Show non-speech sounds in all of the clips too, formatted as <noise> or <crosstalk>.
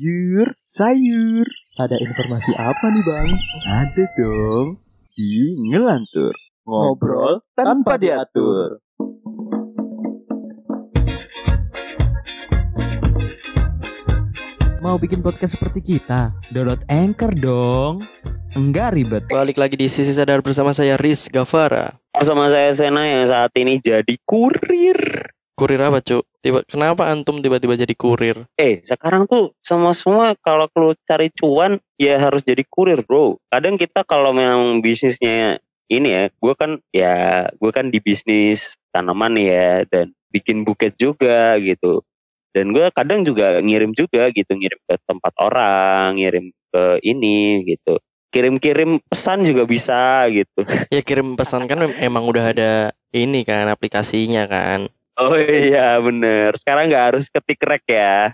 Sayur, sayur. Ada informasi apa nih bang? Ada dong. Di Ngelantur. Ngobrol tanpa diatur. Mau bikin podcast seperti kita? Download Anchor dong. Enggak ribet. Balik lagi di Sisi Sadar bersama saya Riz Gavara. Sama saya Sena yang saat ini jadi kurir. Kurir apa, Cuk? Tiba kenapa antum tiba-tiba jadi kurir? Eh, sekarang tuh semua semua kalau lu cari cuan ya harus jadi kurir, Bro. Kadang kita kalau memang bisnisnya ini ya, gue kan ya gue kan di bisnis tanaman ya dan bikin buket juga gitu. Dan gue kadang juga ngirim juga gitu, ngirim ke tempat orang, ngirim ke ini gitu. Kirim-kirim pesan juga bisa gitu. Ya kirim pesan kan <laughs> emang udah ada ini kan aplikasinya kan. Oh iya bener. Sekarang nggak harus ketik rek ya.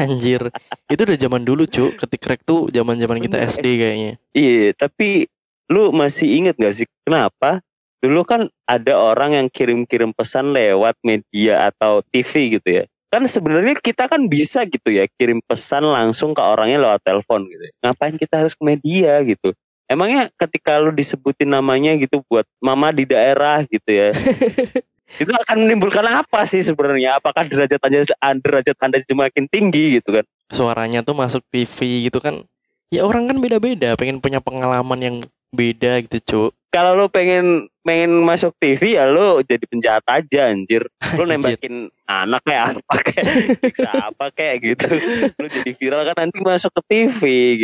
Anjir. Itu udah zaman dulu, Cuk. Ketik rek tuh zaman-zaman kita Bener. SD kayaknya. Iya, tapi lu masih inget gak sih kenapa? Dulu kan ada orang yang kirim-kirim pesan lewat media atau TV gitu ya. Kan sebenarnya kita kan bisa gitu ya kirim pesan langsung ke orangnya lewat telepon gitu. ya. Ngapain kita harus ke media gitu? Emangnya ketika lu disebutin namanya gitu buat mama di daerah gitu ya. <laughs> itu akan menimbulkan apa sih sebenarnya? Apakah derajat anda derajat anda semakin tinggi gitu kan? Suaranya tuh masuk TV gitu kan. Ya orang kan beda-beda, pengen punya pengalaman yang beda gitu, Cuk. kalau lu pengen pengen masuk TV ya lu jadi penjahat aja anjir. <laughs> Anjir. nembakin anak kayak apa kayak siksa apa kayak gitu. <laughs> Lu jadi viral kan nanti masuk ke TV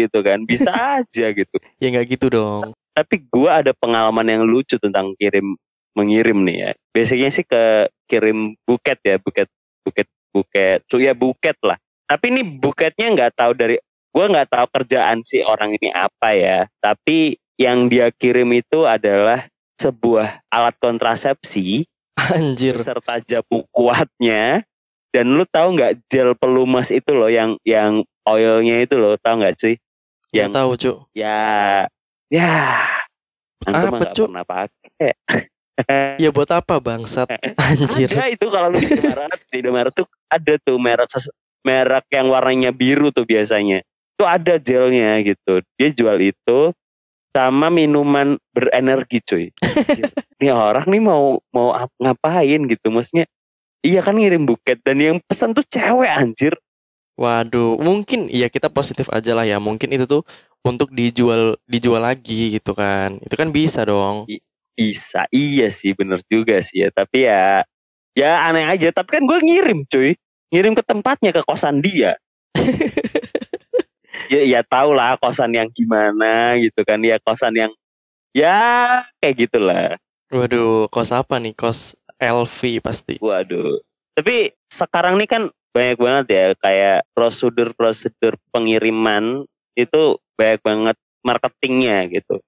gitu kan. Bisa <laughs> aja gitu. Ya nggak gitu dong. Tapi gua ada pengalaman yang lucu tentang kirim mengirim nih ya. Basicnya sih ke kirim buket ya, buket buket buket. So ya buket lah. Tapi ini buketnya nggak tahu dari gua nggak tahu kerjaan si orang ini apa ya. Tapi yang dia kirim itu adalah sebuah alat kontrasepsi Anjir. beserta jamu kuatnya dan lu tahu nggak gel pelumas itu loh yang yang oilnya itu loh tahu nggak sih Yang tahu, Cuk. ya ya antum Apa, Cuk? pernah pakai <laughs> Ya buat apa bangsat? <laughs> Anjir. ada itu kalau lu di Indomaret di Indomaret tuh ada tuh merek merek yang warnanya biru tuh biasanya itu ada gelnya gitu dia jual itu sama minuman berenergi cuy <laughs> ini orang nih mau mau ap- ngapain gitu maksudnya iya kan ngirim buket dan yang pesan tuh cewek anjir Waduh, mungkin ya kita positif aja lah ya. Mungkin itu tuh untuk dijual dijual lagi gitu kan. Itu kan bisa dong. Bisa iya sih bener juga sih ya. Tapi ya ya aneh aja. Tapi kan gue ngirim cuy. Ngirim ke tempatnya ke kosan dia. <laughs> Ya ya tau lah kosan yang gimana gitu kan. Ya kosan yang ya kayak gitulah. Waduh, kos apa nih? Kos LV pasti. waduh. Tapi sekarang nih kan banyak banget ya kayak prosedur-prosedur pengiriman itu banyak banget marketingnya gitu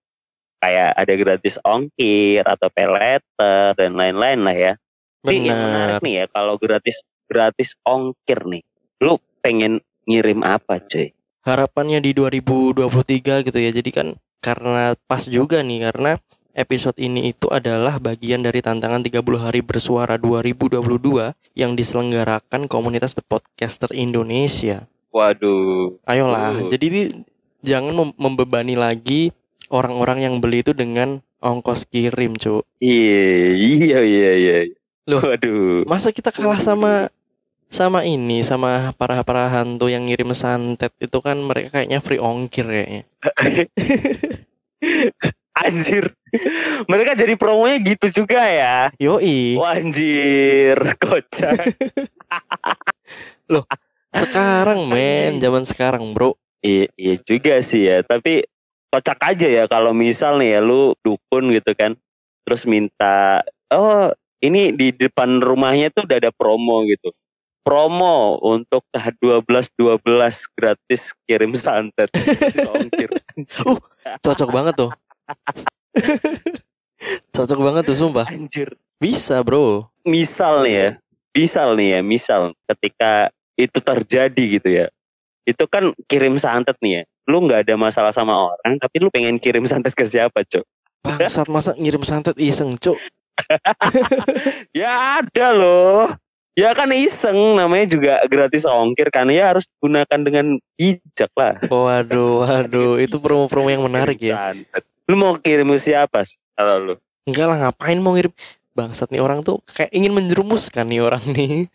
kayak ada gratis ongkir atau pay letter dan lain-lain lah ya Tapi yang menarik nih ya kalau gratis gratis ongkir nih. Lu pengen ngirim apa, cuy? Harapannya di 2023 gitu ya. Jadi kan karena pas juga nih karena episode ini itu adalah bagian dari tantangan 30 hari bersuara 2022 yang diselenggarakan komunitas The Podcaster Indonesia. Waduh. Ayolah, Uh. jadi jangan mem- membebani lagi orang-orang yang beli itu dengan ongkos kirim, Cuk. Iya, iya, iya, iya. Loh. Waduh. Masa kita kalah sama sama ini sama para para hantu yang ngirim santet itu kan mereka kayaknya free ongkir kayaknya. <laughs> Anjir. Mereka jadi promonya gitu juga ya. Yoi, Wah, anjir, kocak. <laughs> sekarang men, zaman sekarang, Bro. iya, iya juga sih ya, tapi kocak aja ya kalau misal nih ya lu dukun gitu kan. Terus minta, "Oh, ini di depan rumahnya tuh udah ada promo gitu." Promo untuk 12 12 gratis kirim santet. Ongkir. <laughs> Cocok banget tuh. <laughs> Cocok banget tuh sumpah. Anjir. Bisa, Bro. Misal nih ya, misal nih ya, misal ketika itu terjadi gitu ya. Itu kan kirim santet nih ya. Lu nggak ada masalah sama orang, tapi lu pengen kirim santet ke siapa, Cok? Bangsat masa ngirim santet iseng, Cuk. <laughs> Ya ada loh. Ya kan iseng namanya juga gratis ongkir kan ya harus gunakan dengan bijak lah. Waduh, waduh, itu promo-promo yang menarik ya. Santet. Lu mau kirim ke siapa sih kalau lu? Enggak lah, ngapain mau ngirim bangsat nih orang tuh kayak ingin menjerumuskan nih orang nih. <laughs>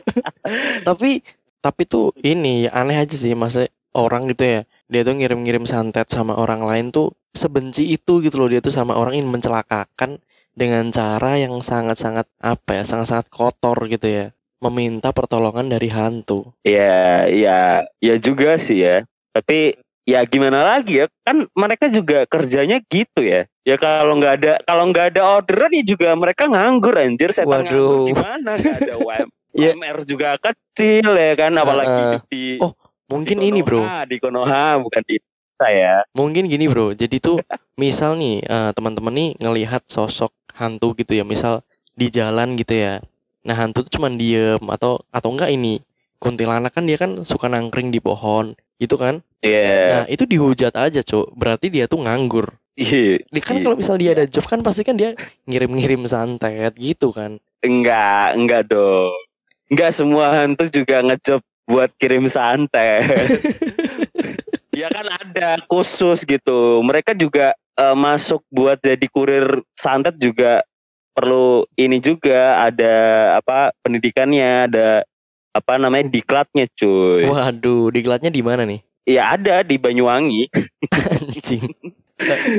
<laughs> tapi tapi tuh ini ya aneh aja sih masa orang gitu ya. Dia tuh ngirim-ngirim santet sama orang lain tuh sebenci itu gitu loh dia tuh sama orang ingin mencelakakan dengan cara yang sangat-sangat apa ya, sangat-sangat kotor gitu ya. Meminta pertolongan dari hantu. Ya, ya, ya juga sih ya. Tapi ya gimana lagi ya? Kan mereka juga kerjanya gitu ya. Ya kalau nggak ada kalau nggak ada orderan ya juga mereka nganggur anjir. Saya Waduh. nganggur gimana? Nggak ada UM, <laughs> Ya. UMR juga kecil ya kan, apalagi Heeh. di Oh, Mungkin di ini bro, di Konoha bukan di saya. mungkin gini bro. Jadi tuh misal nih eh, teman-teman nih ngelihat sosok hantu gitu ya, misal di jalan gitu ya. Nah hantu tuh cuman diem atau atau enggak ini kuntilanak kan dia kan suka nangkring di pohon gitu kan. Iya. Nah itu dihujat aja cok. Berarti dia tuh nganggur. Iya. Kan Iya. kalau misal dia ada job kan pasti kan dia ngirim-ngirim santet gitu kan. Enggak, enggak dong. Enggak semua hantu juga ngejob buat kirim santet. <laughs> ya kan ada khusus gitu. Mereka juga eh, masuk buat jadi kurir santet juga perlu ini juga ada apa pendidikannya, ada apa namanya diklatnya cuy. Waduh, diklatnya di mana nih? Ya ada di Banyuwangi. <laughs> Anjing.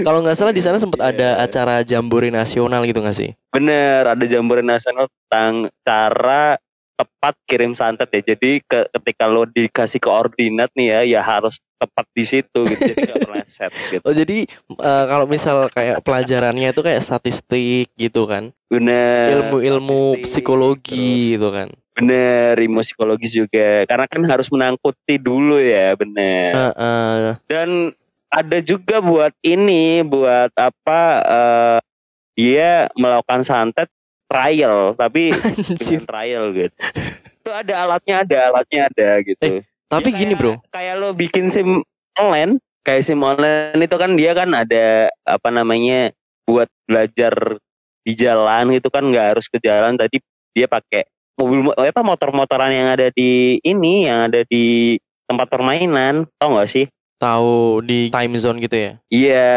Kalau nggak salah di sana sempat ada Iya. acara jambore nasional gitu nggak sih? Bener, ada jambore nasional tentang cara tepat kirim santet ya. Jadi ke- ketika lo dikasih koordinat nih ya, ya harus tepat di situ gitu. Jadi meleset <laughs> gitu. Oh jadi eh, kalau misal kayak pelajarannya itu kayak statistik gitu kan, Bener. ilmu-ilmu psikologi terus gitu kan. Bener, ilmu psikologis juga. Karena kan harus menangkuti dulu ya, bener. Heeh. Dan ada juga buat ini, buat apa? eh, dia melakukan santet trial, tapi <laughs> dengan trial gitu. Itu ada alatnya, ada alatnya ada gitu. Tapi Ya, gini kayak- bro, Kayak lo bikin SIM online, kayak SIM online itu kan dia kan ada apa namanya buat belajar di jalan itu kan nggak harus ke jalan tadi dia pakai mobil apa motor-motoran yang ada di ini yang ada di tempat permainan tau gak sih tahu di time zone gitu ya. iya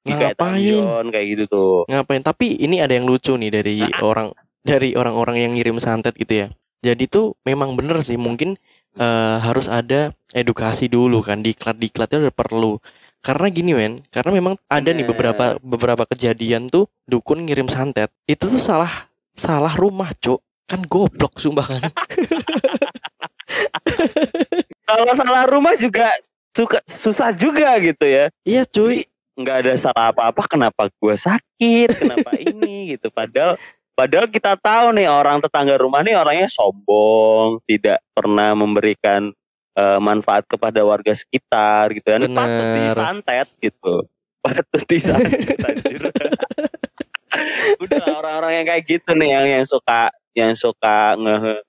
di kayak Ngapain? Tamjon, kayak gitu tuh Ngapain? Tapi ini ada yang lucu nih dari orang dari orang-orang yang ngirim santet gitu ya. Jadi tuh memang bener sih mungkin eh, harus ada edukasi dulu kan diklat-diklat itu udah perlu. Karena gini men, karena memang ada nih beberapa beberapa kejadian tuh dukun ngirim santet. Itu tuh salah salah rumah, Cuk. Kan goblok sumpah kan. <laughs> kalau salah rumah juga suka susah juga gitu ya. Iya, cuy. nggak ada salah apa-apa kenapa gue sakit kenapa <laughs> ini gitu. Padahal padahal kita tahu nih orang tetangga rumah nih orangnya sombong tidak pernah memberikan eh, manfaat kepada warga sekitar gitu kan patut disantet gitu. Patut disantet anjir. <laughs> Udah orang-orang yang kayak gitu nih yang yang suka yang suka nge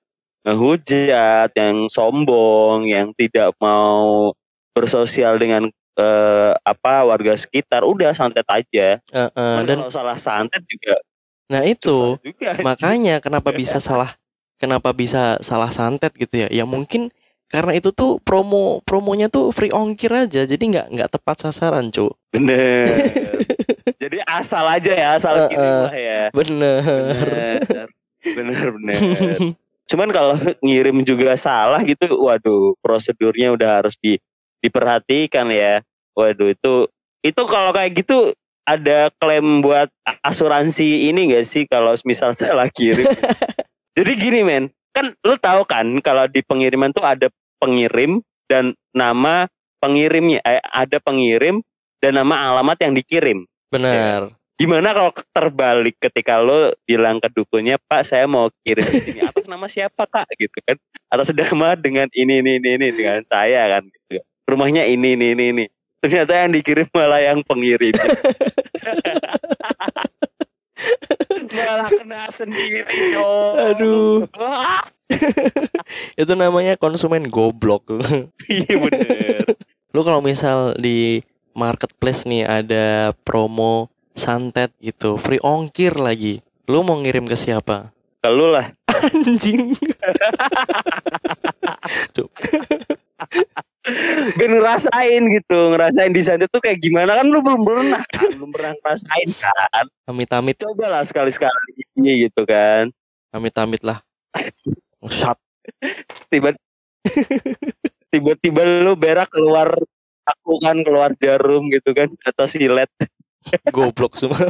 ngehujat yang sombong yang tidak mau bersosial dengan eh, apa warga sekitar udah santet aja. Eh, Cuman dan kalau salah santet juga nah itu. juga makanya kenapa bisa salah kenapa bisa salah santet gitu ya? Ya mungkin karena itu tuh promo promonya tuh free ongkir aja jadi nggak nggak tepat sasaran cu bener. <laughs> Jadi asal aja ya asal eh. lah ya. Bener. Bener. Bener bener. <laughs> Cuman kalau ngirim juga salah gitu waduh prosedurnya udah harus di diperhatikan ya. Waduh itu itu kalau kayak gitu ada klaim buat asuransi ini gak sih kalau misal <laughs> salah kirim? <laughs> Jadi gini men kan lu tahu kan kalau di pengiriman tuh ada pengirim dan nama pengirimnya eh, ada pengirim dan nama alamat yang dikirim. Benar. Gimana kalau terbalik ketika lo bilang ke dukunnya, Pak saya mau kirim di sini. Atas nama siapa kak? Gitu kan? Atas <laughs> nama dengan ini ini ini, ini dengan saya kan gitu. Rumahnya ini ini ini ini. Ternyata yang dikirim malah yang pengirimnya. <laughs> malah kena sendiri dong. Aduh. Wah, <laughs> itu namanya konsumen goblok iya bener. <laughs> lu kalau misal di marketplace nih ada promo santet gitu free ongkir lagi lu mau ngirim ke siapa ke lu lah Anjing. Kan ngerasain gitu ngerasain di sana tuh kayak gimana kan lu belum pernah kan belum pernah ngerasain kan Amit-amit, cobalah sekali sekali gitu kan amit-amit lah. Shot. tiba tiba-tiba lu berak keluar aku kan keluar jarum gitu kan atau silet Goblok semua. <laughs>